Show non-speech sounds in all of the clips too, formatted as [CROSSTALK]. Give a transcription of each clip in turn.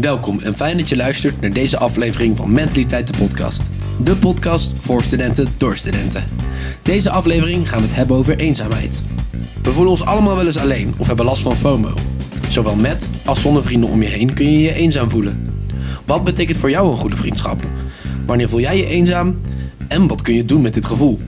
Welkom en fijn dat je luistert naar deze aflevering van Mentaliteit de Podcast. De podcast voor studenten door studenten. Deze aflevering gaan we het hebben over eenzaamheid. We voelen ons allemaal wel eens alleen of hebben last van FOMO. Zowel met als zonder vrienden om je heen kun je je eenzaam voelen. Wat betekent voor jou een goede vriendschap? Wanneer voel jij je eenzaam? En wat kun je doen met dit gevoel?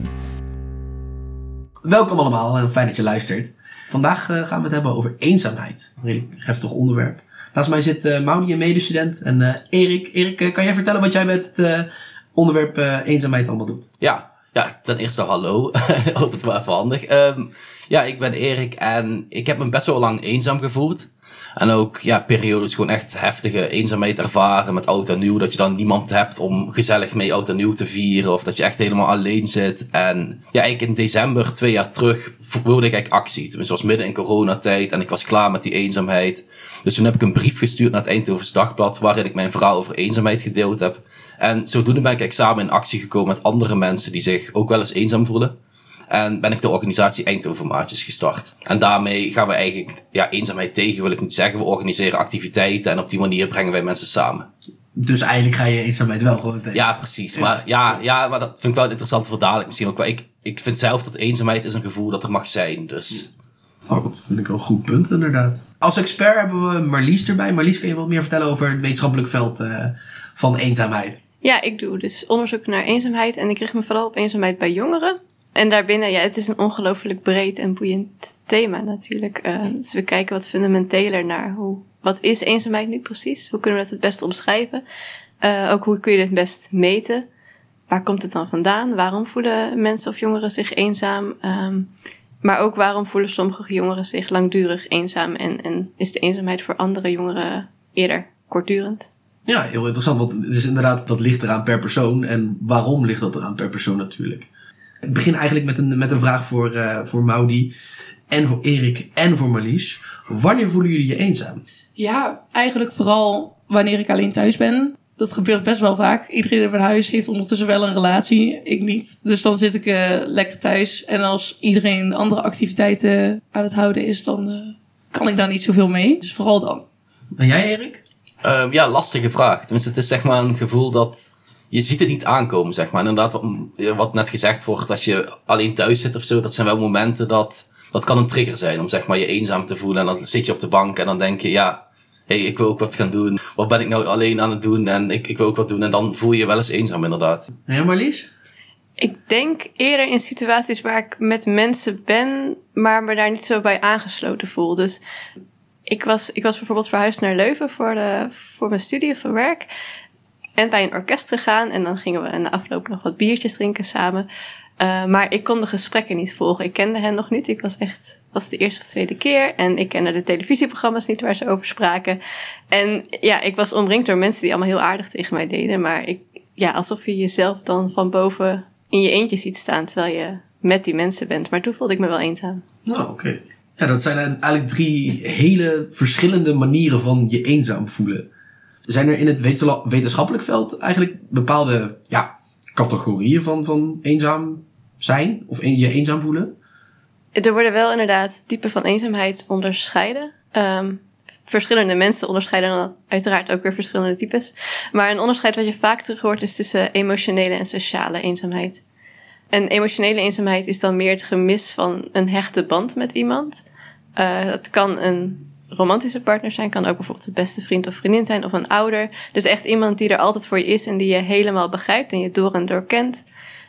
Welkom allemaal en fijn dat je luistert. Vandaag eh, gaan we het hebben over eenzaamheid. Een redelijk heftig onderwerp. Naast mij zit uh, Maudi, een medestudent, en uh, Erik. Erik, kan jij vertellen wat jij met het onderwerp eenzaamheid allemaal doet? Ja, ja ten eerste hallo. [LAUGHS] Altijd wel even handig. Um, ja, ik ben Erik en ik heb me best wel lang eenzaam gevoeld. En ook, ja, periodes gewoon echt heftige eenzaamheid ervaren met oud en nieuw. Dat je dan niemand hebt om gezellig mee oud en nieuw te vieren. Of dat je echt helemaal alleen zit. En ja, eigenlijk in december, twee jaar terug, wilde ik eigenlijk actie. Tenminste, was midden in coronatijd en ik was klaar met die eenzaamheid. Dus toen heb ik een brief gestuurd naar het Eindhovens Dagblad, waarin ik mijn verhaal over eenzaamheid gedeeld heb. En zodoende ben ik samen in actie gekomen met andere mensen die zich ook wel eens eenzaam voelen. En ben ik de organisatie Eindhoven Maatjes gestart. En daarmee gaan we eigenlijk, ja, eenzaamheid tegen wil ik niet zeggen. We organiseren activiteiten en op die manier brengen wij mensen samen. Dus eigenlijk ga je eenzaamheid wel gewoon tegen? Ja, precies. Maar, ja, ja, maar dat vind ik wel interessant voor dadelijk misschien ook wel. Ik, ik vind zelf dat eenzaamheid is een gevoel dat er mag zijn. Dus... Oh, dat vind ik wel een goed punt inderdaad. Als expert hebben we Marlies erbij. Marlies, kan je wat meer vertellen over het wetenschappelijk veld uh, van eenzaamheid? Ja, ik doe dus onderzoek naar eenzaamheid. En ik richt me vooral op eenzaamheid bij jongeren. En daarbinnen, ja, het is een ongelooflijk breed en boeiend thema natuurlijk. Uh, dus we kijken wat fundamenteler naar hoe, wat is eenzaamheid nu precies? Hoe kunnen we dat het best omschrijven? Uh, ook hoe kun je dit het best meten? Waar komt het dan vandaan? Waarom voelen mensen of jongeren zich eenzaam? Um, maar ook waarom voelen sommige jongeren zich langdurig eenzaam? En, en is de eenzaamheid voor andere jongeren eerder kortdurend? Ja, heel interessant. Want het is inderdaad, dat ligt eraan per persoon. En waarom ligt dat eraan per persoon natuurlijk? Ik begin eigenlijk met een, met een vraag voor, uh, voor Maudi en voor Erik en voor Marlies. Wanneer voelen jullie je eenzaam? Ja, eigenlijk vooral wanneer ik alleen thuis ben. Dat gebeurt best wel vaak. Iedereen in mijn huis heeft ondertussen wel een relatie, ik niet. Dus dan zit ik uh, lekker thuis. En als iedereen andere activiteiten aan het houden is, dan uh, kan ik daar niet zoveel mee. Dus vooral dan. En jij, Erik? Uh, ja, lastige vraag. Tenminste, het is zeg maar een gevoel dat je ziet het niet aankomen, zeg maar. En inderdaad, wat, wat net gezegd wordt, als je alleen thuis zit of zo, dat zijn wel momenten dat, dat kan een trigger zijn om zeg maar je eenzaam te voelen. En dan zit je op de bank en dan denk je, ja, hé, hey, ik wil ook wat gaan doen. Wat ben ik nou alleen aan het doen? En ik, ik wil ook wat doen. En dan voel je je wel eens eenzaam, inderdaad. Ja, Marlies? Ik denk eerder in situaties waar ik met mensen ben, maar me daar niet zo bij aangesloten voel. Dus ik was, ik was bijvoorbeeld verhuisd naar Leuven voor, de, voor mijn studie of voor werk en bij een orkest gegaan. En dan gingen we de afloop nog wat biertjes drinken samen. Uh, maar ik kon de gesprekken niet volgen. Ik kende hen nog niet. Ik was echt, was de eerste of tweede keer. En ik kende de televisieprogramma's niet waar ze over spraken. En ja, ik was omringd door mensen die allemaal heel aardig tegen mij deden. Maar ik, ja, alsof je jezelf dan van boven in je eentje ziet staan terwijl je met die mensen bent. Maar toen voelde ik me wel eenzaam. Nou, oké. Okay. Ja, dat zijn eigenlijk drie hele verschillende manieren van je eenzaam voelen. Zijn er in het wetenschappelijk veld eigenlijk bepaalde ja, categorieën van, van eenzaam zijn of je eenzaam voelen? Er worden wel inderdaad typen van eenzaamheid onderscheiden. Um, verschillende mensen onderscheiden dan uiteraard ook weer verschillende types. Maar een onderscheid wat je vaak terug hoort is tussen emotionele en sociale eenzaamheid. En emotionele eenzaamheid is dan meer het gemis van een hechte band met iemand. Uh, dat kan een romantische partner zijn. Kan ook bijvoorbeeld een beste vriend of vriendin zijn of een ouder. Dus echt iemand die er altijd voor je is en die je helemaal begrijpt en je door en door kent.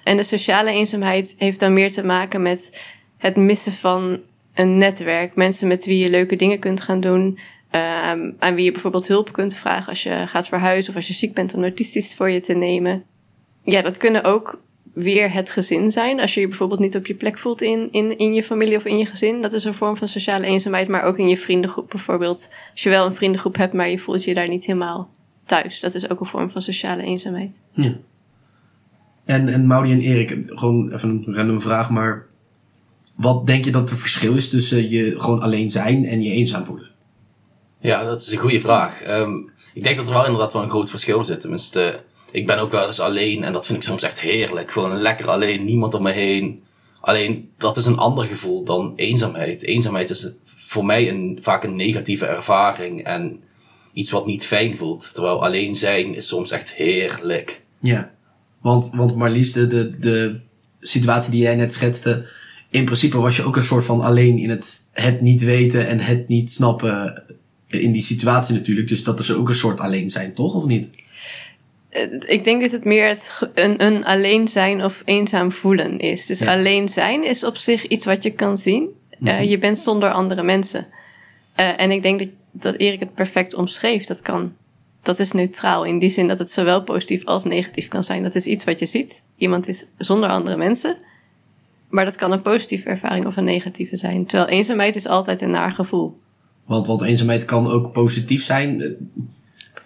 En de sociale eenzaamheid heeft dan meer te maken met het missen van een netwerk. Mensen met wie je leuke dingen kunt gaan doen. Uh, aan wie je bijvoorbeeld hulp kunt vragen als je gaat verhuizen of als je ziek bent om notities voor je te nemen. Ja, dat kunnen ook weer het gezin zijn. Als je je bijvoorbeeld niet op je plek voelt in, in, in je familie of in je gezin. Dat is een vorm van sociale eenzaamheid. Maar ook in je vriendengroep bijvoorbeeld. Als je wel een vriendengroep hebt, maar je voelt je daar niet helemaal thuis. Dat is ook een vorm van sociale eenzaamheid. Ja. En, en Maudi en Erik, gewoon even een random vraag, maar wat denk je dat het verschil is tussen je gewoon alleen zijn en je eenzaam voelen? Ja, dat is een goede vraag. Um, ik denk dat er wel inderdaad wel een groot verschil zit. Tenminste, ik ben ook wel eens alleen en dat vind ik soms echt heerlijk. Gewoon lekker alleen, niemand om me heen. Alleen dat is een ander gevoel dan eenzaamheid. Eenzaamheid is voor mij een, vaak een negatieve ervaring. En iets wat niet fijn voelt. Terwijl alleen zijn is soms echt heerlijk. Ja, want, want Marlies, de, de, de situatie die jij net schetste, in principe was je ook een soort van alleen in het, het niet weten en het niet snappen in die situatie natuurlijk. Dus dat is ook een soort alleen zijn, toch? Of niet? Eh, Ik denk dat het meer het, een, een alleen zijn of eenzaam voelen is. Dus Ja. alleen zijn is op zich iets wat je kan zien. Eh, je bent zonder andere mensen. Eh, en ik denk dat, dat Erik het perfect omschreef. Dat kan. Dat is neutraal in die zin dat het zowel positief als negatief kan zijn. Dat is iets wat je ziet. Iemand is zonder andere mensen. Maar dat kan een positieve ervaring of een negatieve zijn. Terwijl eenzaamheid is altijd een naar gevoel. Want, want eenzaamheid kan ook positief zijn.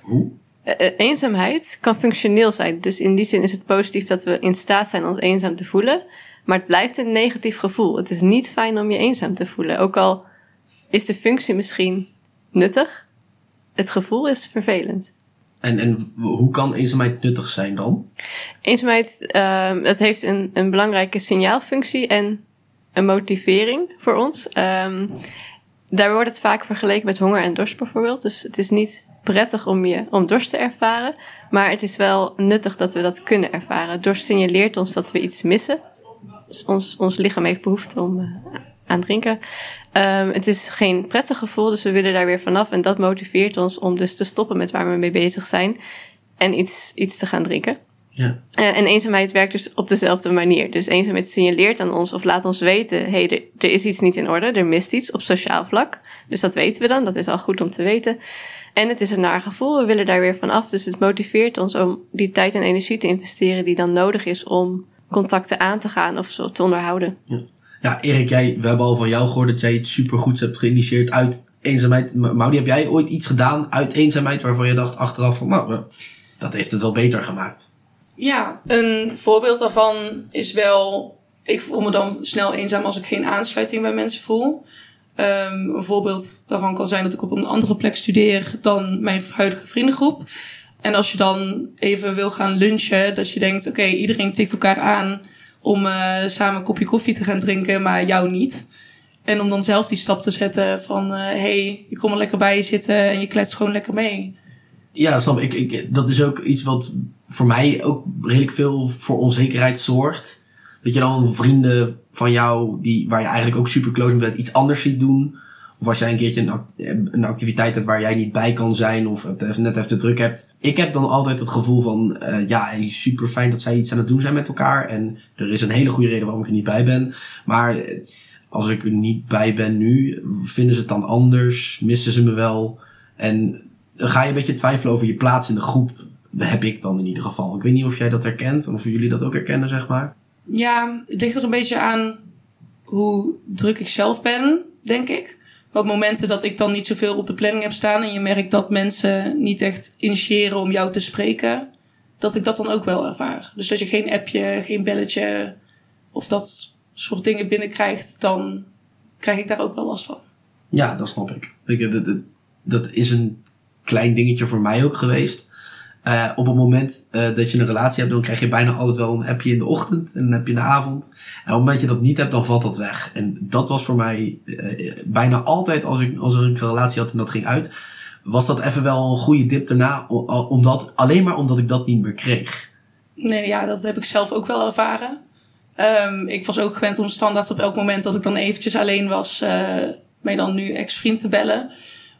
Hoe? Eh, eh, eenzaamheid kan functioneel zijn. Dus in die zin is het positief dat we in staat zijn ons eenzaam te voelen. Maar het blijft een negatief gevoel. Het is niet fijn om je eenzaam te voelen. Ook al is de functie misschien nuttig, het gevoel is vervelend. En, en hoe kan eenzaamheid nuttig zijn dan? Eenzaamheid, ehm het heeft een, een belangrijke signaalfunctie en een motivering voor ons. Ehm, daar wordt het vaak vergeleken met honger en dorst bijvoorbeeld. Dus het is niet prettig om, je, om dorst te ervaren. Maar het is wel nuttig dat we dat kunnen ervaren. Dorst signaleert ons dat we iets missen. Dus ons, ons lichaam heeft behoefte om eh, aan drinken. Ehm, het is geen prettig gevoel, dus we willen daar weer vanaf. En dat motiveert ons om dus te stoppen met waar we mee bezig zijn. En iets, iets te gaan drinken. Ja. Eh, en eenzaamheid werkt dus op dezelfde manier. Dus eenzaamheid signaleert aan ons of laat ons weten: hé, hey, er, er is iets niet in orde, er mist iets op sociaal vlak. Dus dat weten we dan, dat is al goed om te weten. En het is een naar gevoel, we willen daar weer van af. Dus het motiveert ons om die tijd en energie te investeren die dan nodig is om contacten aan te gaan of zo te onderhouden. Ja, ja Erik, jij, we hebben al van jou gehoord dat jij iets supergoeds hebt geïnitieerd uit eenzaamheid. Ma- Maudi, heb jij ooit iets gedaan uit eenzaamheid waarvan je dacht achteraf van, nou, dat heeft het wel beter gemaakt? Ja, een voorbeeld daarvan is wel. Ik voel me dan snel eenzaam als ik geen aansluiting bij mensen voel. Ehm, een voorbeeld daarvan kan zijn dat ik op een andere plek studeer dan mijn huidige vriendengroep. En als je dan even wil gaan lunchen, dat je denkt: oké, iedereen tikt elkaar aan om eh, samen een kopje koffie te gaan drinken, maar jou niet. En om dan zelf die stap te zetten van: hé, hey, je komt er lekker bij je zitten en je kletst gewoon lekker mee. Ja, snap ik. ik. Dat is ook iets wat voor mij ook redelijk veel voor onzekerheid zorgt. Dat je dan vrienden van jou, die, waar je eigenlijk ook super close mee bent, iets anders ziet doen. Of als jij een keertje een, een activiteit hebt waar jij niet bij kan zijn of het net even te druk hebt. Ik heb dan altijd het gevoel van, eh, ja, super fijn dat zij iets aan het doen zijn met elkaar. En er is een hele goede reden waarom ik er niet bij ben. Maar eh, als ik er niet bij ben nu, vinden ze het dan anders? Missen ze me wel? En dan ga je een beetje twijfelen over je plaats in de groep. Heb ik dan in ieder geval. Ik weet niet of jij dat herkent, of jullie dat ook herkennen, zeg maar. Ja, het ligt er een beetje aan hoe druk ik zelf ben, denk ik. Op momenten dat ik dan niet zoveel op de planning heb staan en je merkt dat mensen niet echt initiëren om jou te spreken, dat ik dat dan ook wel ervaar. Dus dat je geen appje, geen belletje of dat soort dingen binnenkrijgt, dan krijg ik daar ook wel last van. Ja, dat snap ik. ik dat, dat, dat is een klein dingetje voor mij ook geweest. Eh, op het moment eh, dat je een relatie hebt, dan krijg je bijna altijd wel een appje in de ochtend en een appje in de avond. En op het moment dat je dat niet hebt, dan valt dat weg. En dat was voor mij eh, bijna altijd als ik, als ik een relatie had en dat ging uit, was dat even wel een goede dip daarna, omdat, alleen maar omdat ik dat niet meer kreeg. Nee, ja, dat heb ik zelf ook wel ervaren. Ehm, ik was ook gewend om standaard op elk moment dat ik dan eventjes alleen was, mij dan nu ex-vriend te bellen.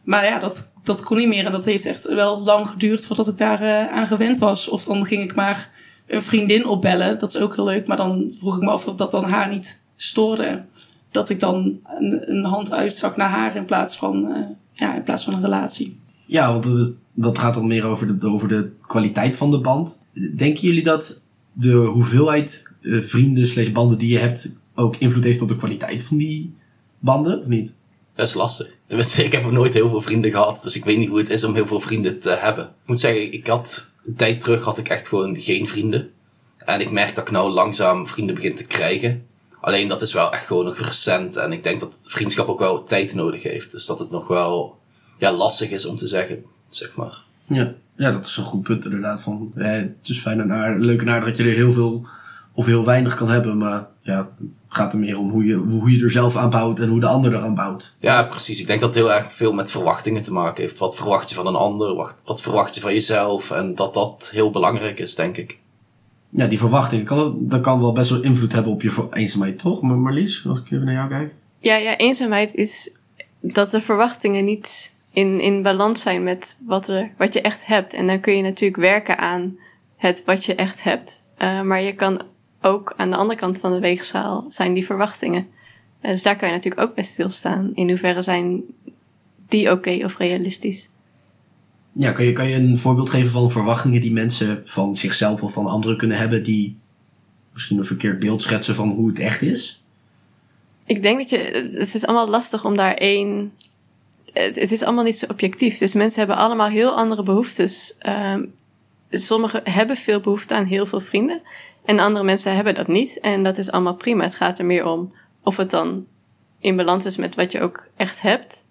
Maar ja, dat, dat kon niet meer. En dat heeft echt wel lang geduurd voordat ik daar eh, aan gewend was. Of dan ging ik maar een vriendin opbellen. Dat is ook heel leuk. Maar dan vroeg ik me af of dat dan haar niet stoorde. Dat ik dan een, een hand uitstak naar haar in plaats van, eh, ja, in plaats van een relatie. Ja, want dat gaat dan meer over de, over de kwaliteit van de band. Denken jullie dat de hoeveelheid eh, vrienden slash banden die je hebt ook invloed heeft op de kwaliteit van die banden, of niet? Dat is lastig. Tenminste, ik heb nog nooit heel veel vrienden gehad. Dus ik weet niet hoe het is om heel veel vrienden te hebben. Ik moet zeggen, ik had een tijd terug had ik echt gewoon geen vrienden. En ik merk dat ik nou langzaam vrienden begin te krijgen. Alleen dat is wel echt gewoon nog recent. En ik denk dat vriendschap ook wel tijd nodig heeft. Dus dat het nog wel ja, lastig is om te zeggen, zeg maar. Ja, ja dat is een goed punt inderdaad. Van, het is fijn en aardig, leuk dat je er heel veel of heel weinig kan hebben. Maar ja, het gaat er meer om hoe je, hoe je er zelf aan bouwt en hoe de ander er aan bouwt. Ja, precies. Ik denk dat het heel erg veel met verwachtingen te maken heeft. Wat verwacht je van een ander? Wat, wat verwacht je van jezelf? En dat dat heel belangrijk is, denk ik. Ja, die verwachting, kan, dat kan wel best wel invloed hebben op je eenzaamheid, toch? Maar Marlies, als ik even naar jou kijk. Ja, ja, eenzaamheid is dat de verwachtingen niet in, in balans zijn met wat, er, wat je echt hebt. En dan kun je natuurlijk werken aan het wat je echt hebt. Eh, maar je kan ook aan de andere kant van de weegschaal zijn die verwachtingen. Dus daar kan je natuurlijk ook bij stilstaan. In hoeverre zijn die oké of realistisch? Ja, kan je, kan je een voorbeeld geven van verwachtingen die mensen van zichzelf of van anderen kunnen hebben die misschien een verkeerd beeld schetsen van hoe het echt is? Ik denk dat je, het is allemaal lastig om daar één. Het, het is allemaal niet zo objectief. Dus mensen hebben allemaal heel andere behoeftes. Ehm, sommigen hebben veel behoefte aan heel veel vrienden. En andere mensen hebben dat niet. En dat is allemaal prima. Het gaat er meer om of het dan in balans is met wat je ook echt hebt.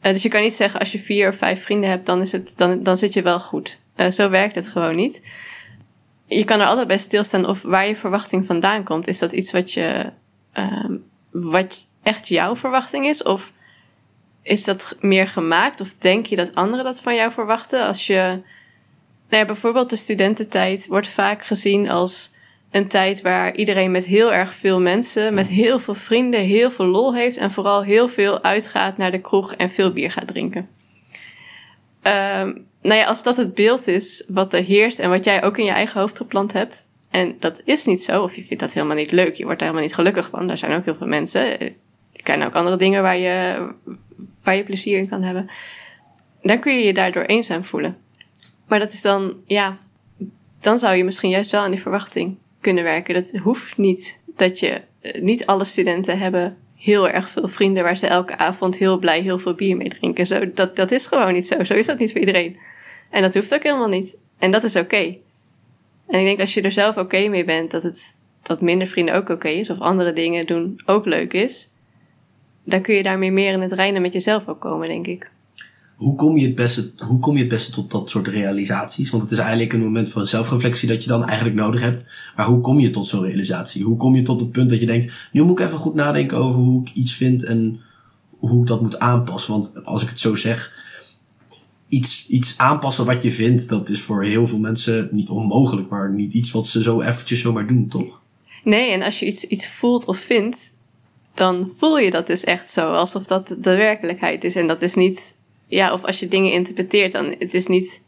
Eh, dus je kan niet zeggen als je vier of vijf vrienden hebt, dan, is het, dan, dan zit je wel goed. Eh, zo werkt het gewoon niet. Je kan er altijd bij stilstaan of waar je verwachting vandaan komt. Is dat iets wat je ehm, wat echt jouw verwachting is? Of is dat meer gemaakt? Of denk je dat anderen dat van jou verwachten? Als je, nou ja, bijvoorbeeld de studententijd wordt vaak gezien als een tijd waar iedereen met heel erg veel mensen, met heel veel vrienden, heel veel lol heeft en vooral heel veel uitgaat naar de kroeg en veel bier gaat drinken. Ehm nou ja, als dat het beeld is wat er heerst en wat jij ook in je eigen hoofd geplant hebt, en dat is niet zo, of je vindt dat helemaal niet leuk, je wordt daar helemaal niet gelukkig van. Daar zijn ook heel veel mensen. Er zijn ook andere dingen waar je, waar je plezier in kan hebben. Dan kun je je daardoor eenzaam voelen. Maar dat is dan, ja, dan zou je misschien juist wel aan die verwachting kunnen werken. Dat hoeft niet dat je, eh, niet alle studenten hebben heel erg veel vrienden waar ze elke avond heel blij heel veel bier mee drinken. Zo, dat, dat is gewoon niet zo. Zo is dat niet voor iedereen. En dat hoeft ook helemaal niet. En dat is oké. En ik denk als je er zelf oké mee bent, dat het dat minder vrienden ook oké is, of andere dingen doen ook leuk is, dan kun je daarmee meer in het reinen met jezelf ook komen, denk ik. Hoe kom, je het beste, hoe kom je het beste tot dat soort realisaties? Want het is eigenlijk een moment van zelfreflectie dat je dan eigenlijk nodig hebt. Maar hoe kom je tot zo'n realisatie? Hoe kom je tot het punt dat je denkt, nu moet ik even goed nadenken over hoe ik iets vind en hoe ik dat moet aanpassen? Want als ik het zo zeg, iets, iets aanpassen wat je vindt, dat is voor heel veel mensen niet onmogelijk, maar niet iets wat ze zo eventjes zomaar doen, toch? Nee, en als je iets, iets voelt of vindt, dan voel je dat dus echt zo, alsof dat de werkelijkheid is. En dat is niet, ja, of als je dingen interpreteert, dan het is niet,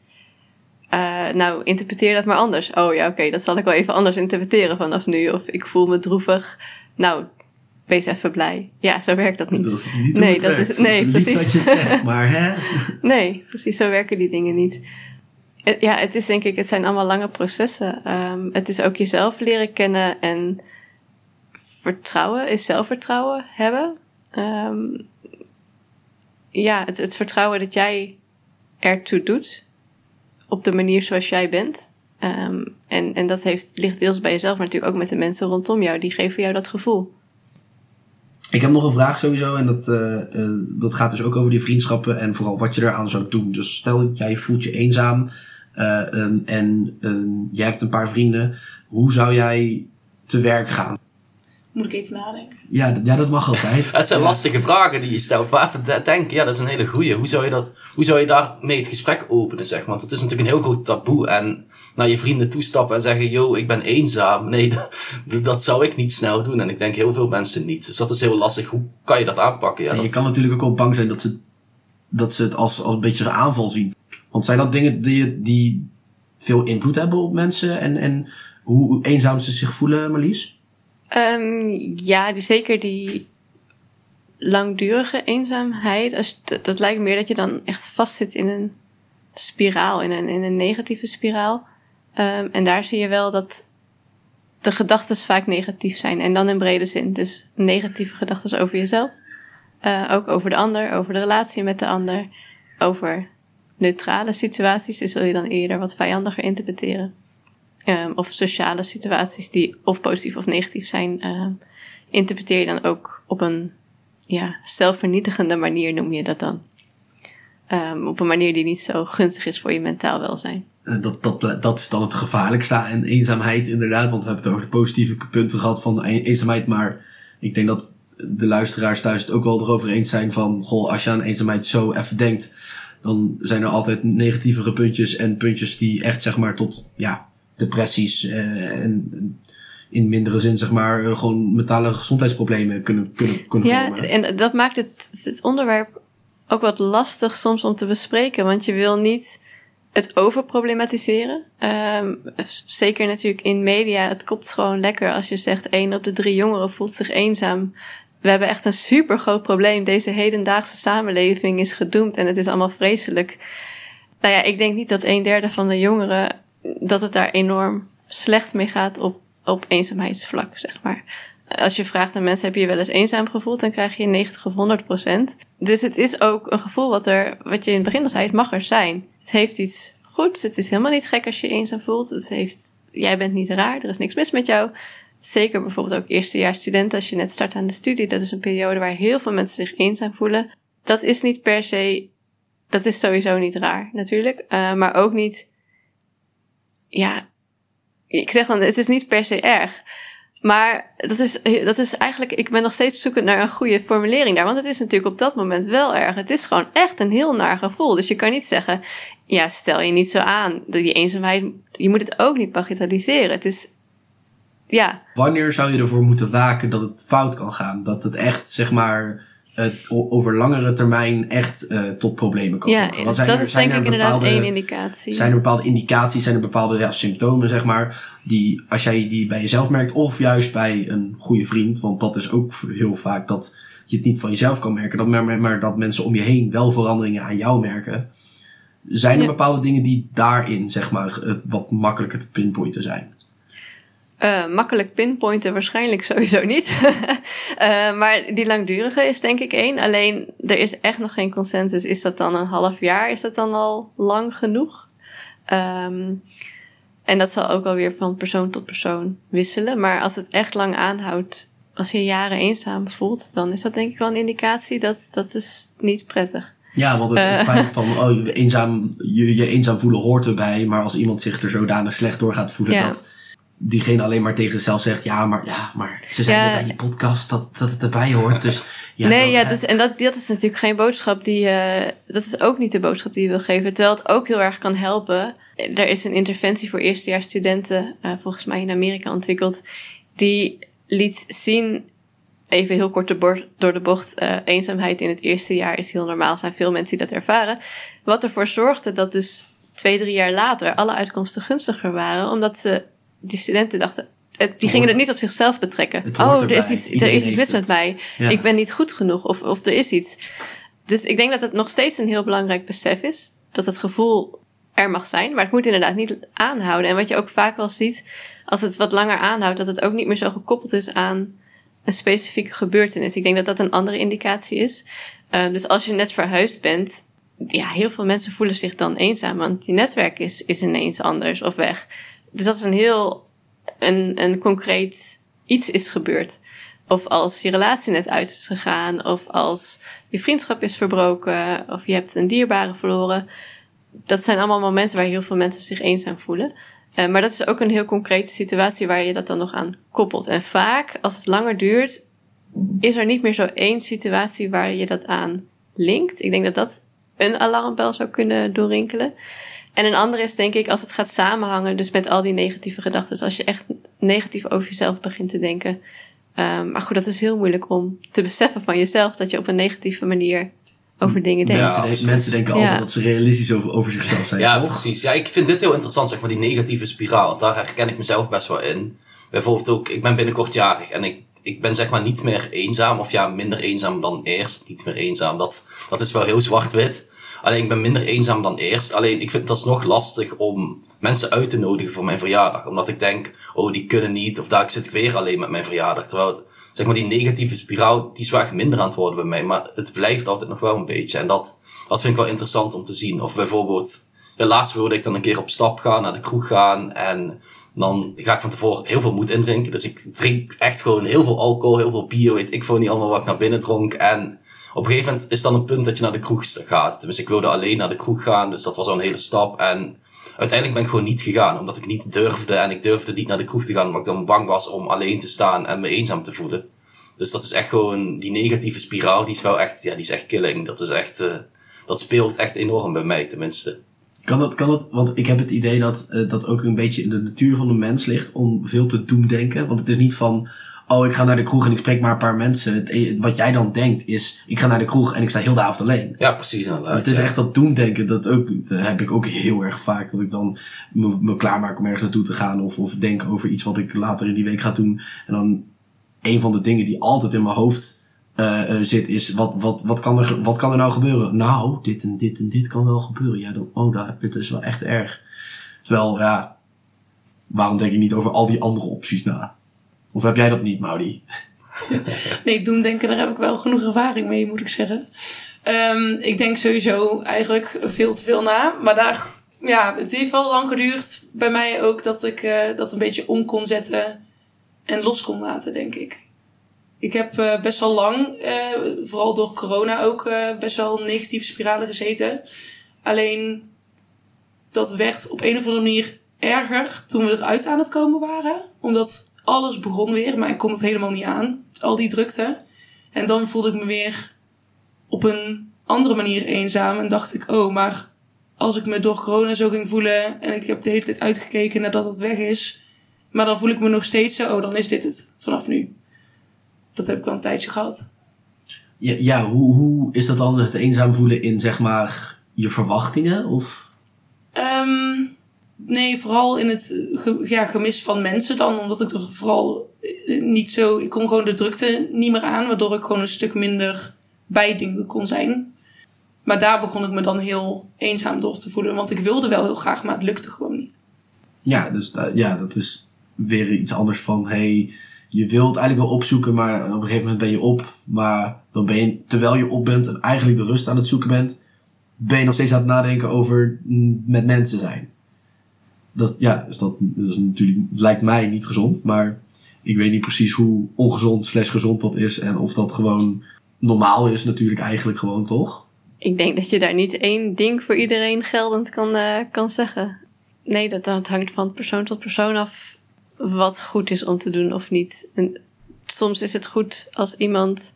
uh, nou, interpreteer dat maar anders. Oh ja, oké, okay, dat zal ik wel even anders interpreteren vanaf nu. Of ik voel me droevig. Nou, wees even blij. Ja, zo werkt dat niet. Dat is niet nee, dat is, nee, precies. dat je het zegt, maar hè? [LAUGHS] nee, precies, zo werken die dingen niet. Ja, het is denk ik, het zijn allemaal lange processen. Um, het is ook jezelf leren kennen en vertrouwen is zelfvertrouwen hebben. Um, ja, het, het vertrouwen dat jij ertoe doet op de manier zoals jij bent. Um, en, en dat heeft, ligt deels bij jezelf, maar natuurlijk ook met de mensen rondom jou. Die geven jou dat gevoel. Ik heb nog een vraag sowieso en dat, uh, uh, dat gaat dus ook over die vriendschappen en vooral wat je eraan zou doen. Dus stel jij voelt je eenzaam uh, um, en um, jij hebt een paar vrienden. Hoe zou jij te werk gaan? Moet ik even nadenken. Ja, ja dat mag altijd. [LAUGHS] het zijn lastige vragen die je stelt. Maar even denken, ja, dat is een hele goeie. Hoe zou je, dat, hoe zou je daarmee het gesprek openen, zeg maar? Want het is natuurlijk een heel groot taboe. En naar je vrienden toestappen en zeggen, yo, ik ben eenzaam. [LAUGHS] Nee, dat, dat zou ik niet snel doen. En ik denk heel veel mensen niet. Dus dat is heel lastig. Hoe kan je dat aanpakken? Ja, en je dat... kan natuurlijk ook wel bang zijn dat ze, dat ze het als, als een beetje een aanval zien. Want zijn dat dingen die, die veel invloed hebben op mensen? En, en hoe eenzaam ze zich voelen, Marlies? Um, ja, dus zeker die langdurige eenzaamheid. Als, dat, lijkt meer dat je dan echt vastzit in een spiraal, in een, in een negatieve spiraal. Um, en daar zie je wel dat de gedachten vaak negatief zijn. En dan in brede zin. Dus negatieve gedachten over jezelf. Uh, ook over de ander, over de relatie met de ander. Over neutrale situaties. Dus zul je dan eerder wat vijandiger interpreteren. Um, of sociale situaties die of positief of negatief zijn, um, interpreteer je dan ook op een ja, zelfvernietigende manier, noem je dat dan. Um, op een manier die niet zo gunstig is voor je mentaal welzijn. eh, dat, dat, dat is dan het gevaarlijkste aan eenzaamheid, inderdaad. Want we hebben het over de positieve punten gehad van een- eenzaamheid. Maar ik denk dat de luisteraars thuis het ook wel erover eens zijn van... Goh, als je aan eenzaamheid zo even denkt... dan zijn er altijd negatievere puntjes en puntjes die echt, zeg maar, tot ja, depressies eh, en in mindere zin, zeg maar, eh, gewoon mentale gezondheidsproblemen kunnen, kunnen, kunnen Ja, vormen. en dat maakt het, het onderwerp ook wat lastig soms om te bespreken. Want je wil niet het overproblematiseren. Ehm, zeker natuurlijk in media. Het kopt gewoon lekker als je zegt... één op de drie jongeren voelt zich eenzaam. We hebben echt een super groot probleem. Deze hedendaagse samenleving is gedoemd en het is allemaal vreselijk. Nou ja, ik denk niet dat een derde van de jongeren... dat het daar enorm slecht mee gaat op, op eenzaamheidsvlak, zeg maar. Als je vraagt aan mensen, heb je je wel eens eenzaam gevoeld? Dan krijg je 90 of 100 procent. Dus het is ook een gevoel wat er, wat je in het begin al zei, het mag er zijn. Het heeft iets goeds. Het is helemaal niet gek als je je eenzaam voelt. Het heeft, jij bent niet raar. Er is niks mis met jou. Zeker bijvoorbeeld ook eerstejaars studenten als je net start aan de studie. Dat is een periode waar heel veel mensen zich eenzaam voelen. Dat is niet per se, dat is sowieso niet raar natuurlijk. Uh, maar ook niet, ja, ik zeg dan, het is niet per se erg. Maar dat is, dat is eigenlijk, ik ben nog steeds zoekend naar een goede formulering daar. Want het is natuurlijk op dat moment wel erg. Het is gewoon echt een heel naar gevoel. Dus je kan niet zeggen, ja, stel je niet zo aan. Die eenzaamheid, je moet het ook niet bagatelliseren. Het is, ja. Wanneer zou je ervoor moeten waken dat het fout kan gaan? Dat het echt, zeg maar, het over langere termijn echt uh, tot problemen kan ja, zorgen. Want dat er, is denk ik inderdaad één indicatie. Zijn er bepaalde indicaties, zijn er bepaalde ja, symptomen, zeg maar, die als jij die bij jezelf merkt, of juist bij een goede vriend, want dat is ook heel vaak dat je het niet van jezelf kan merken, dat, maar, maar dat mensen om je heen wel veranderingen aan jou merken. Zijn er ja. bepaalde dingen die daarin, zeg maar, wat makkelijker te pinpointen zijn? Uh, makkelijk pinpointen waarschijnlijk sowieso niet. uh, [LAUGHS] maar die langdurige is denk ik één. Alleen er is echt nog geen consensus. Is dat dan een half jaar? Is dat dan al lang genoeg? Um, en dat zal ook alweer van persoon tot persoon wisselen. Maar als het echt lang aanhoudt, als je jaren eenzaam voelt, dan is dat denk ik wel een indicatie dat dat is niet prettig. Ja, want het, Eh. het feit van oh, eenzaam, je, je eenzaam voelen hoort erbij. Maar als iemand zich er zodanig slecht door gaat voelen Ja. dat diegene alleen maar tegen zichzelf zegt: Ja, maar, ja, maar ze zijn Ja. bij die podcast dat, dat het erbij hoort. Dus [LAUGHS] ja, nee, dan, ja, dus, en dat, dat is natuurlijk geen boodschap die. eh dat is ook niet de boodschap die je wil geven. Terwijl het ook heel erg kan helpen. Er is een interventie voor eerstejaars studenten, eh, volgens mij in Amerika ontwikkeld. Die liet zien, even heel kort door de bocht, eh, eenzaamheid in het eerste jaar is heel normaal. Er zijn veel mensen die dat ervaren. Wat ervoor zorgde dat dus twee, drie jaar later alle uitkomsten gunstiger waren. Omdat ze, die studenten dachten, het- die gingen het niet op zichzelf betrekken. Oh, er is iets, er is iets mis het. met mij. Ja. Ik ben niet goed genoeg of, of er is iets. Dus ik denk dat het nog steeds een heel belangrijk besef is. Dat het gevoel er mag zijn, maar het moet inderdaad niet aanhouden. En wat je ook vaak wel ziet, als het wat langer aanhoudt, dat het ook niet meer zo gekoppeld is aan een specifieke gebeurtenis. Ik denk dat dat een andere indicatie is. Uh, dus als je net verhuisd bent, ja, heel veel mensen voelen zich dan eenzaam, want je netwerk is, is ineens anders of weg. Dus dat is een heel, een, een concreet iets is gebeurd. Of als je relatie net uit is gegaan, of als je vriendschap is verbroken, of je hebt een dierbare verloren. Dat zijn allemaal momenten waar heel veel mensen zich eenzaam voelen. Uh, maar dat is ook een heel concrete situatie waar je dat dan nog aan koppelt. En vaak, als het langer duurt, is er niet meer zo één situatie waar je dat aan linkt. Ik denk dat dat een alarmbel zou kunnen doorrinkelen. En een andere is denk ik als het gaat samenhangen, dus met al die negatieve gedachten. Als je echt negatief over jezelf begint te denken. Um, maar goed, dat is heel moeilijk om te beseffen van jezelf dat je op een negatieve manier over dingen denkt. Ja, Mensen, mensen denken Ja. altijd dat ze realistisch over, over zichzelf zijn. Ja, toch? precies. Ja, ik vind dit heel interessant, zeg maar, die negatieve spiraal. Want daar herken ik mezelf best wel in. Bijvoorbeeld ook, ik ben binnenkort jarig en ik, ik ben zeg maar niet meer eenzaam. Of ja, minder eenzaam dan eerst. Niet meer eenzaam, dat, dat is wel heel zwart-wit. Alleen ik ben minder eenzaam dan eerst. Alleen ik vind het alsnog lastig om mensen uit te nodigen voor mijn verjaardag. Omdat ik denk, oh die kunnen niet. Of daar zit ik weer alleen met mijn verjaardag. Terwijl, zeg maar, die negatieve spiraal, die is wel minder aan het worden bij mij. Maar het blijft altijd nog wel een beetje. En dat, dat vind ik wel interessant om te zien. Of bijvoorbeeld, ja, laatst wilde ik dan een keer op stap gaan, naar de kroeg gaan. En dan ga ik van tevoren heel veel moed indrinken. Dus ik drink echt gewoon heel veel alcohol, heel veel bier, weet ik veel niet allemaal wat ik naar binnen dronk. En op een gegeven moment is dan een punt dat je naar de kroeg gaat. Dus ik wilde alleen naar de kroeg gaan, dus dat was al een hele stap. En uiteindelijk ben ik gewoon niet gegaan, omdat ik niet durfde en ik durfde niet naar de kroeg te gaan, omdat ik dan bang was om alleen te staan en me eenzaam te voelen. Dus dat is echt gewoon, die negatieve spiraal, die is wel echt, ja, die is echt killing. Dat is echt, uh, dat speelt echt enorm bij mij tenminste. Kan dat, kan dat, want ik heb het idee dat uh, dat ook een beetje in de natuur van de mens ligt om veel te doen denken. Want het is niet van, oh, ik ga naar de kroeg en ik spreek maar een paar mensen. Het, e-, wat jij dan denkt is, ik ga naar de kroeg en ik sta heel de avond alleen. Ja, precies. Inderdaad, het is echt dat doemdenken, dat, ook, dat heb ik ook heel erg vaak. Dat ik dan me, me klaarmaak om ergens naartoe te gaan of, of denk over iets wat ik later in die week ga doen. En dan een van de dingen die altijd in mijn hoofd uh, uh, zit is, wat, wat, wat, kan er, wat kan er nou gebeuren? Nou, dit en dit en dit kan wel gebeuren. Ja, dan, oh, dat, dit is wel echt erg. Terwijl, ja, waarom denk je niet over al die andere opties na? Of heb jij dat niet, Maudi? [LAUGHS] nee, doen denken, daar heb ik wel genoeg ervaring mee, moet ik zeggen. Um, ik denk sowieso eigenlijk veel te veel na. Maar daar, ja, het heeft wel lang geduurd bij mij ook dat ik uh, dat een beetje om kon zetten en los kon laten, denk ik. Ik heb uh, best wel lang, uh, vooral door corona ook, best wel negatieve spiralen gezeten. Alleen dat werd op een of andere manier erger toen we eruit aan het komen waren. Omdat alles begon weer, maar ik kon het helemaal niet aan. Al die drukte. En dan voelde ik me weer op een andere manier eenzaam. En dacht ik, oh, maar als ik me door corona zo ging voelen en ik heb de hele tijd uitgekeken nadat het weg is, maar dan voel ik me nog steeds zo, oh, dan is dit het vanaf nu. Dat heb ik wel een tijdje gehad. Ja, ja hoe, hoe is dat dan het eenzaam voelen in, zeg maar, je verwachtingen? Of? Um, nee, vooral in het ja, gemis van mensen dan. Omdat ik er vooral niet zo... Ik kon gewoon de drukte niet meer aan. Waardoor ik gewoon een stuk minder bij dingen kon zijn. Maar daar begon ik me dan heel eenzaam door te voelen. Want ik wilde wel heel graag, maar het lukte gewoon niet. Ja, dus ja, dat is weer iets anders van... Hey, je wilt eigenlijk wel opzoeken, maar op een gegeven moment ben je op. Maar dan ben je, terwijl je op bent en eigenlijk de rust aan het zoeken bent, ben je nog steeds aan het nadenken over met mensen zijn. Ja, dus dat, dat is natuurlijk, lijkt mij niet gezond, maar ik weet niet precies hoe ongezond slash gezond dat is en of dat gewoon normaal is natuurlijk eigenlijk gewoon, toch? Ik denk dat je daar niet één ding voor iedereen geldend kan, uh, kan zeggen. Nee, dat, dat hangt van persoon tot persoon af wat goed is om te doen of niet. En soms is het goed als iemand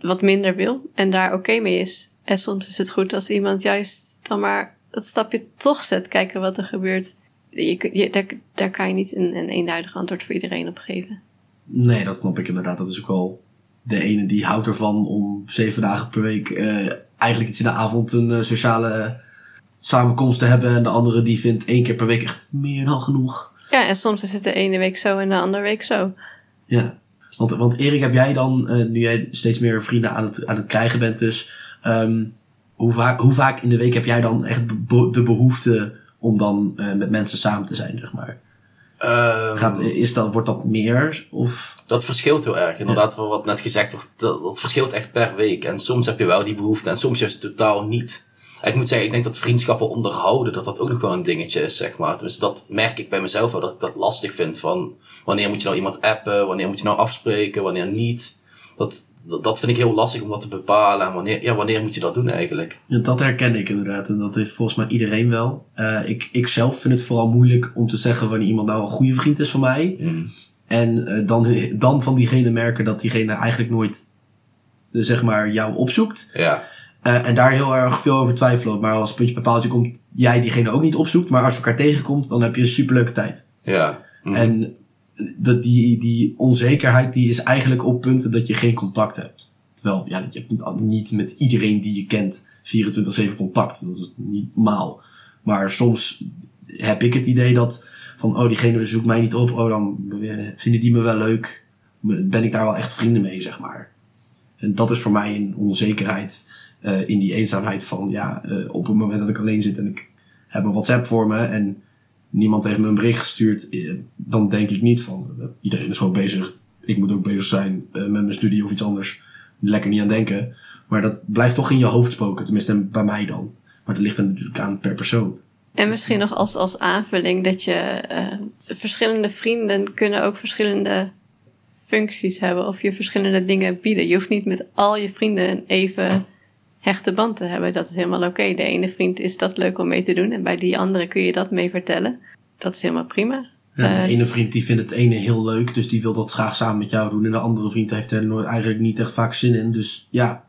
wat minder wil en daar oké mee is. En soms is het goed als iemand juist dan maar dat stapje toch zet, kijken wat er gebeurt. Je, je, daar, daar kan je niet een, een eenduidig antwoord voor iedereen op geven. Nee, dat snap ik inderdaad. Dat is ook wel de ene die houdt ervan om zeven dagen per week uh, eigenlijk iets in de avond een uh, sociale samenkomst te hebben. En de andere die vindt één keer per week echt meer dan genoeg. Ja, en soms is het de ene week zo en de andere week zo. Ja, want, want Erik, heb jij dan, uh, nu jij steeds meer vrienden aan het, aan het krijgen bent dus, um, hoe, vaak, hoe vaak in de week heb jij dan echt be de behoefte om dan uh, met mensen samen te zijn, zeg maar? Um, Gaat, is dat, wordt dat meer? Of? Dat verschilt heel erg. Inderdaad, wat net gezegd wordt, dat, dat verschilt echt per week. En soms heb je wel die behoefte en soms juist totaal niet. Ik moet zeggen, ik denk dat vriendschappen onderhouden, dat dat ook nog wel een dingetje is, zeg maar. Dus dat merk ik bij mezelf wel, dat ik dat lastig vind. Van, wanneer moet je nou iemand appen? Wanneer moet je nou afspreken? Wanneer niet? Dat, dat vind ik heel lastig om dat te bepalen. En wanneer, ja, wanneer moet je dat doen eigenlijk? Ja, dat herken ik inderdaad. En dat heeft volgens mij iedereen wel. Uh, ik, ik zelf vind het vooral moeilijk om te zeggen wanneer iemand nou een goede vriend is van mij. Mm. En uh, dan, dan van diegene merken dat diegene eigenlijk nooit, uh, zeg maar, jou opzoekt. Ja. En daar heel erg veel over twijfelen. Maar als puntje paaltje komt, jij diegene ook niet opzoekt. Maar als je elkaar tegenkomt, dan heb je een superleuke tijd. Ja. Mm. En dat die, die onzekerheid die is eigenlijk op punten dat je geen contact hebt. Terwijl, ja, je hebt niet met iedereen die je kent 24-7 contact. Dat is niet normaal. Maar soms heb ik het idee dat van, oh, diegene zoekt mij niet op. Oh, dan vinden die me wel leuk. Ben ik daar wel echt vrienden mee, zeg maar. En dat is voor mij een onzekerheid uh, in die eenzaamheid van, ja, uh, op het moment dat ik alleen zit en ik heb een WhatsApp voor me en niemand heeft me een bericht gestuurd, uh, dan denk ik niet van, iedereen is gewoon bezig. Ik moet ook bezig zijn met mijn studie of iets anders. Lekker niet aan denken. Maar dat blijft toch in je hoofd spoken, tenminste bij mij dan. Maar dat ligt er natuurlijk aan per persoon. En misschien nog als, als aanvulling dat je verschillende vrienden kunnen ook verschillende functies hebben of je verschillende dingen bieden. Je hoeft niet met al je vrienden even hechte band te hebben. Dat is helemaal oké. De ene vriend is dat leuk om mee te doen en bij die andere kun je dat mee vertellen. Dat is helemaal prima. Ja, Eh, de ene vriend die vindt het ene heel leuk, dus die wil dat graag samen met jou doen. En de andere vriend heeft er nooit, eigenlijk niet echt vaak zin in. Dus ja,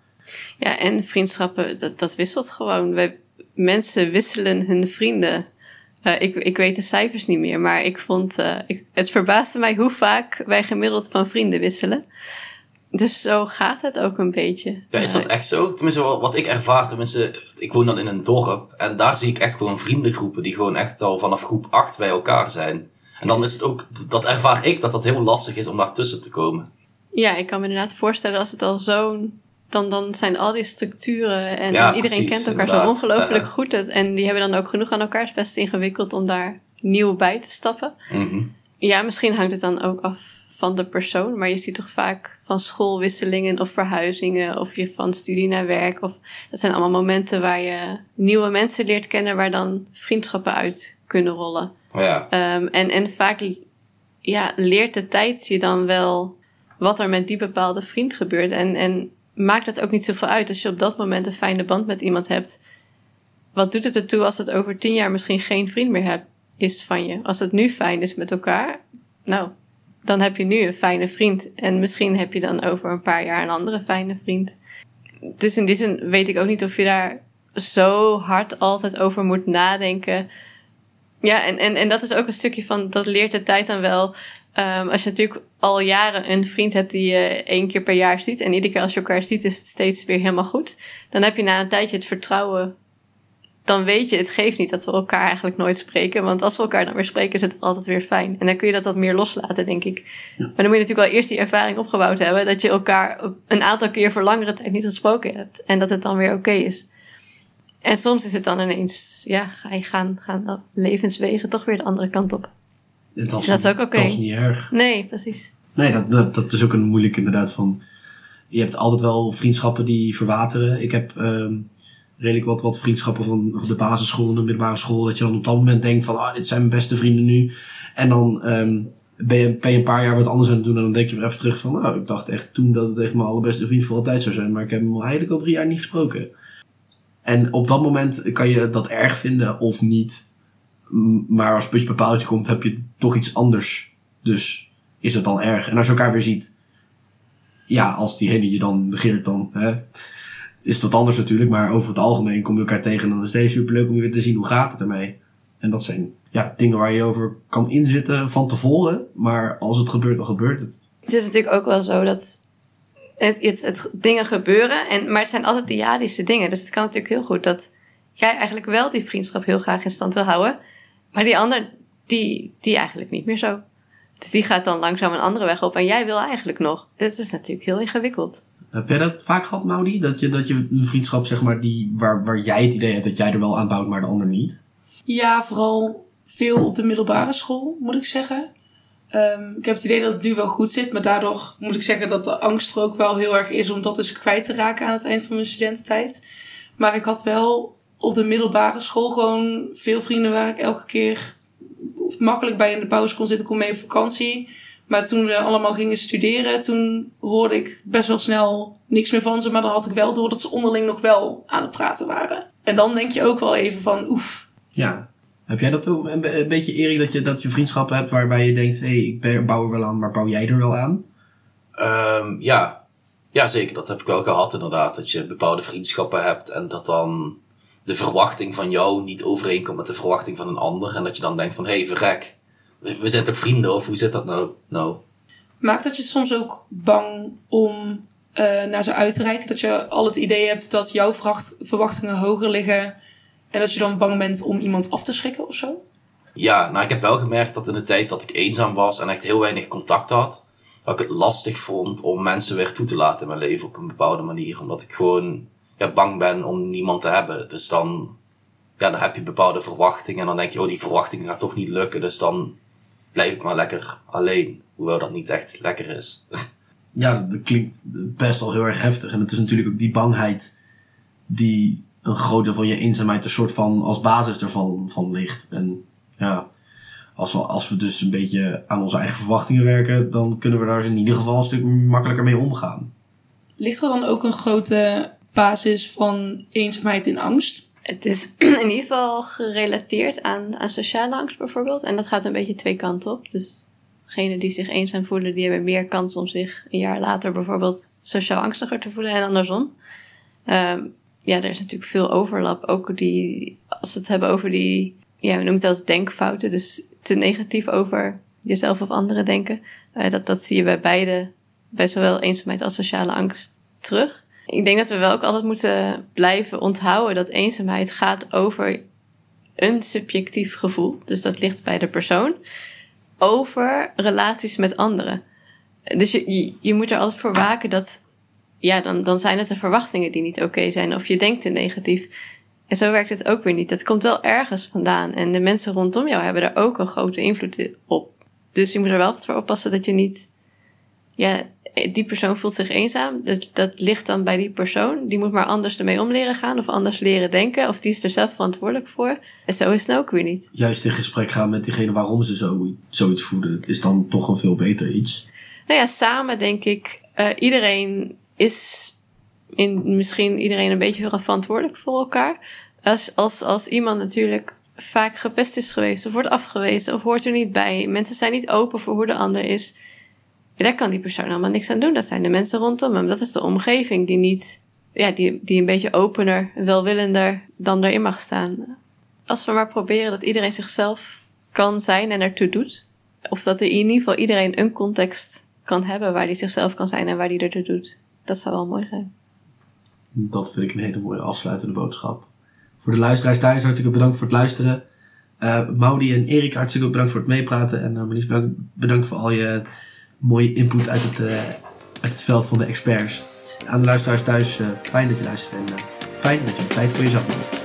Ja, en vriendschappen, dat, dat wisselt gewoon. We, mensen wisselen hun vrienden. Eh, ik, ik weet de cijfers niet meer, maar ik vond, eh, ik, het verbaasde mij hoe vaak wij gemiddeld van vrienden wisselen. Dus zo gaat het ook een beetje. Ja, is dat echt zo? Tenminste, wat ik ervaar, tenminste, ik woon dan in een dorp. En daar zie ik echt gewoon vriendengroepen die gewoon echt al vanaf groep 8 bij elkaar zijn. En dan is het ook, dat ervaar ik, dat dat heel lastig is om daartussen te komen. Ja, ik kan me inderdaad voorstellen als het al zo'n. Dan, dan zijn al die structuren en, Ja, iedereen precies, kent elkaar zo ongelooflijk Ja. goed. Het- En die hebben dan ook genoeg aan elkaar. Het is best ingewikkeld om daar nieuw bij te stappen. Mhm. Ja, misschien hangt het dan ook af van de persoon. Maar je ziet toch vaak van schoolwisselingen of verhuizingen. Of je van studie naar werk. Of dat zijn allemaal momenten waar je nieuwe mensen leert kennen. Waar dan vriendschappen uit kunnen rollen. Ja, Ehm, en, en vaak ja, leert de tijd je dan wel wat er met die bepaalde vriend gebeurt. En, en maakt het ook niet zoveel uit als je op dat moment een fijne band met iemand hebt. Wat doet het ertoe als het over tien jaar misschien geen vriend meer hebt, is van je? Als het nu fijn is met elkaar, nou, dan heb je nu een fijne vriend. En misschien heb je dan over een paar jaar een andere fijne vriend. Dus in die zin weet ik ook niet of je daar zo hard altijd over moet nadenken. Ja, en, en, en dat is ook een stukje van, dat leert de tijd dan wel. Ehm, als je natuurlijk al jaren een vriend hebt die je één keer per jaar ziet. En iedere keer als je elkaar ziet is het steeds weer helemaal goed. Dan heb je na een tijdje het vertrouwen. Dan weet je, het geeft niet dat we elkaar eigenlijk nooit spreken. Want als we elkaar dan weer spreken is het altijd weer fijn. En dan kun je dat wat meer loslaten, denk ik. Maar dan moet je natuurlijk wel eerst die ervaring opgebouwd hebben. Dat je elkaar een aantal keer voor langere tijd niet gesproken hebt. En dat het dan weer oké is. En soms is het dan ineens, ja, ga je gaan, gaan levenswegen toch weer de andere kant op. dat is, Dat is ook oké. dat is niet erg. Nee, precies. Nee, dat, dat, dat is ook een moeilijk inderdaad van... Je hebt altijd wel vriendschappen die verwateren. Ik heb ehm, redelijk wat, wat vriendschappen van de basisschool en de middelbare school. Dat je dan op dat moment denkt van, ah, dit zijn mijn beste vrienden nu. En dan ehm, ben, je, ben je een paar jaar wat anders aan het doen. En dan denk je weer even terug van, nou, ik dacht echt toen dat het echt mijn allerbeste vriend voor altijd zou zijn. Maar ik heb hem eigenlijk al drie jaar niet gesproken. En op dat moment kan je dat erg vinden of niet. Maar als het puntje bij paaltje komt, heb je toch iets anders. Dus is het dan erg. En als je elkaar weer ziet, ja, als diegene je dan negeert, dan hè, is dat anders natuurlijk. Maar over het algemeen kom je elkaar tegen en dan is het superleuk om je weer te zien hoe gaat het ermee. En dat zijn ja, dingen waar je over kan inzitten van tevoren. Maar als het gebeurt, dan gebeurt het. Het is natuurlijk ook wel zo dat het, het, het dingen gebeuren. En, maar het zijn altijd diadische dingen. Dus het kan natuurlijk heel goed dat jij eigenlijk wel die vriendschap heel graag in stand wil houden. Maar die ander, die, die eigenlijk niet meer zo. Dus die gaat dan langzaam een andere weg op. En jij wil eigenlijk nog. Het is natuurlijk heel ingewikkeld. Heb jij dat vaak gehad, Maudi? Dat je, dat je een vriendschap, zeg maar, die, waar, waar jij het idee hebt dat jij er wel aan bouwt, maar de ander niet? Ja, vooral veel op de middelbare school, moet ik zeggen. Ehm, ik heb het idee dat het nu wel goed zit, maar daardoor moet ik zeggen dat de angst er ook wel heel erg is om dat dus kwijt te raken aan het eind van mijn studententijd. Maar ik had wel op de middelbare school gewoon veel vrienden waar ik elke keer makkelijk bij in de pauze kon zitten, kon mee op vakantie. Maar toen we allemaal gingen studeren, toen hoorde ik best wel snel niks meer van ze. Maar dan had ik wel door dat ze onderling nog wel aan het praten waren. En dan denk je ook wel even van, oef, Ja. Heb jij dat ook een, be- een beetje, Erik, dat je, dat je vriendschappen hebt waarbij je denkt, hé, hey, ik ben- bouw er wel aan, maar bouw jij er wel aan? Ehm, ja. ja, zeker. Dat heb ik wel gehad inderdaad. Dat je bepaalde vriendschappen hebt en dat dan de verwachting van jou niet overeenkomt met de verwachting van een ander. En dat je dan denkt van, hé, hey, verrek. We, we zijn toch vrienden of hoe zit dat nou? nou? Maakt dat je soms ook bang om eh, naar ze uit te reiken? Dat je al het idee hebt dat jouw vracht- verwachtingen hoger liggen. En dat je dan bang bent om iemand af te schrikken of zo? Ja, nou ik heb wel gemerkt dat in de tijd dat ik eenzaam was en echt heel weinig contact had, dat ik het lastig vond om mensen weer toe te laten in mijn leven op een bepaalde manier. Omdat ik gewoon ja, bang ben om niemand te hebben. Dus dan, ja, dan heb je bepaalde verwachtingen en dan denk je, oh die verwachtingen gaan toch niet lukken. Dus dan blijf ik maar lekker alleen. Hoewel dat niet echt lekker is. Ja, dat, dat klinkt best wel heel erg heftig. En het is natuurlijk ook die bangheid die een groot deel van je eenzaamheid een soort van als basis ervan van ligt. En ja, als we, als we dus een beetje aan onze eigen verwachtingen werken, dan kunnen we daar in ieder geval een stuk makkelijker mee omgaan. Ligt er dan ook een grote basis van eenzaamheid en angst? Het is [CLEARS THROAT] in ieder geval gerelateerd aan, aan sociale angst bijvoorbeeld. En dat gaat een beetje twee kanten op. Dus degenen die zich eenzaam voelen, die hebben meer kans om zich een jaar later bijvoorbeeld sociaal angstiger te voelen en andersom. Ehm, ja, er is natuurlijk veel overlap. Ook die, als we het hebben over die, ja, we noemen het als denkfouten. Dus te negatief over jezelf of anderen denken. Uh, dat, dat zie je bij beide, bij zowel eenzaamheid als sociale angst terug. Ik denk dat we wel ook altijd moeten blijven onthouden dat eenzaamheid gaat over een subjectief gevoel. Dus dat ligt bij de persoon. Over relaties met anderen. Dus je, je moet er altijd voor waken dat, ja, dan, dan zijn het de verwachtingen die niet oké zijn. Of je denkt te negatief. En zo werkt het ook weer niet. Dat komt wel ergens vandaan. En de mensen rondom jou hebben daar ook een grote invloed op. Dus je moet er wel voor oppassen dat je niet, ja, die persoon voelt zich eenzaam. Dat, dat ligt dan bij die persoon. Die moet maar anders ermee om leren gaan of anders leren denken. Of die is er zelf verantwoordelijk voor. En zo is het ook weer niet. Juist in gesprek gaan met diegene waarom ze zo, zoiets voelen, is dan toch een veel beter iets. Nou ja, samen denk ik, uh, iedereen is in misschien iedereen een beetje verantwoordelijk voor elkaar. Als, als, als iemand natuurlijk vaak gepest is geweest of wordt afgewezen of hoort er niet bij. Mensen zijn niet open voor hoe de ander is. Daar kan die persoon allemaal niks aan doen. Dat zijn de mensen rondom hem. Dat is de omgeving die niet, ja, die, die een beetje opener, welwillender dan erin mag staan. Als we maar proberen dat iedereen zichzelf kan zijn en ertoe doet. Of dat er in ieder geval iedereen een context kan hebben waar hij zichzelf kan zijn en waar hij ertoe doet. Dat zou wel mooi zijn. Dat vind ik een hele mooie afsluitende boodschap. Voor de luisteraars thuis hartelijk bedankt voor het luisteren. Uh, Maudi en Erik hartstikke bedankt voor het meepraten. En uh, bedankt voor al je mooie input uit het, uh, uit het veld van de experts. Aan de luisteraars thuis, fijn dat je luistert en fijn dat je tijd voor jezelf hebt.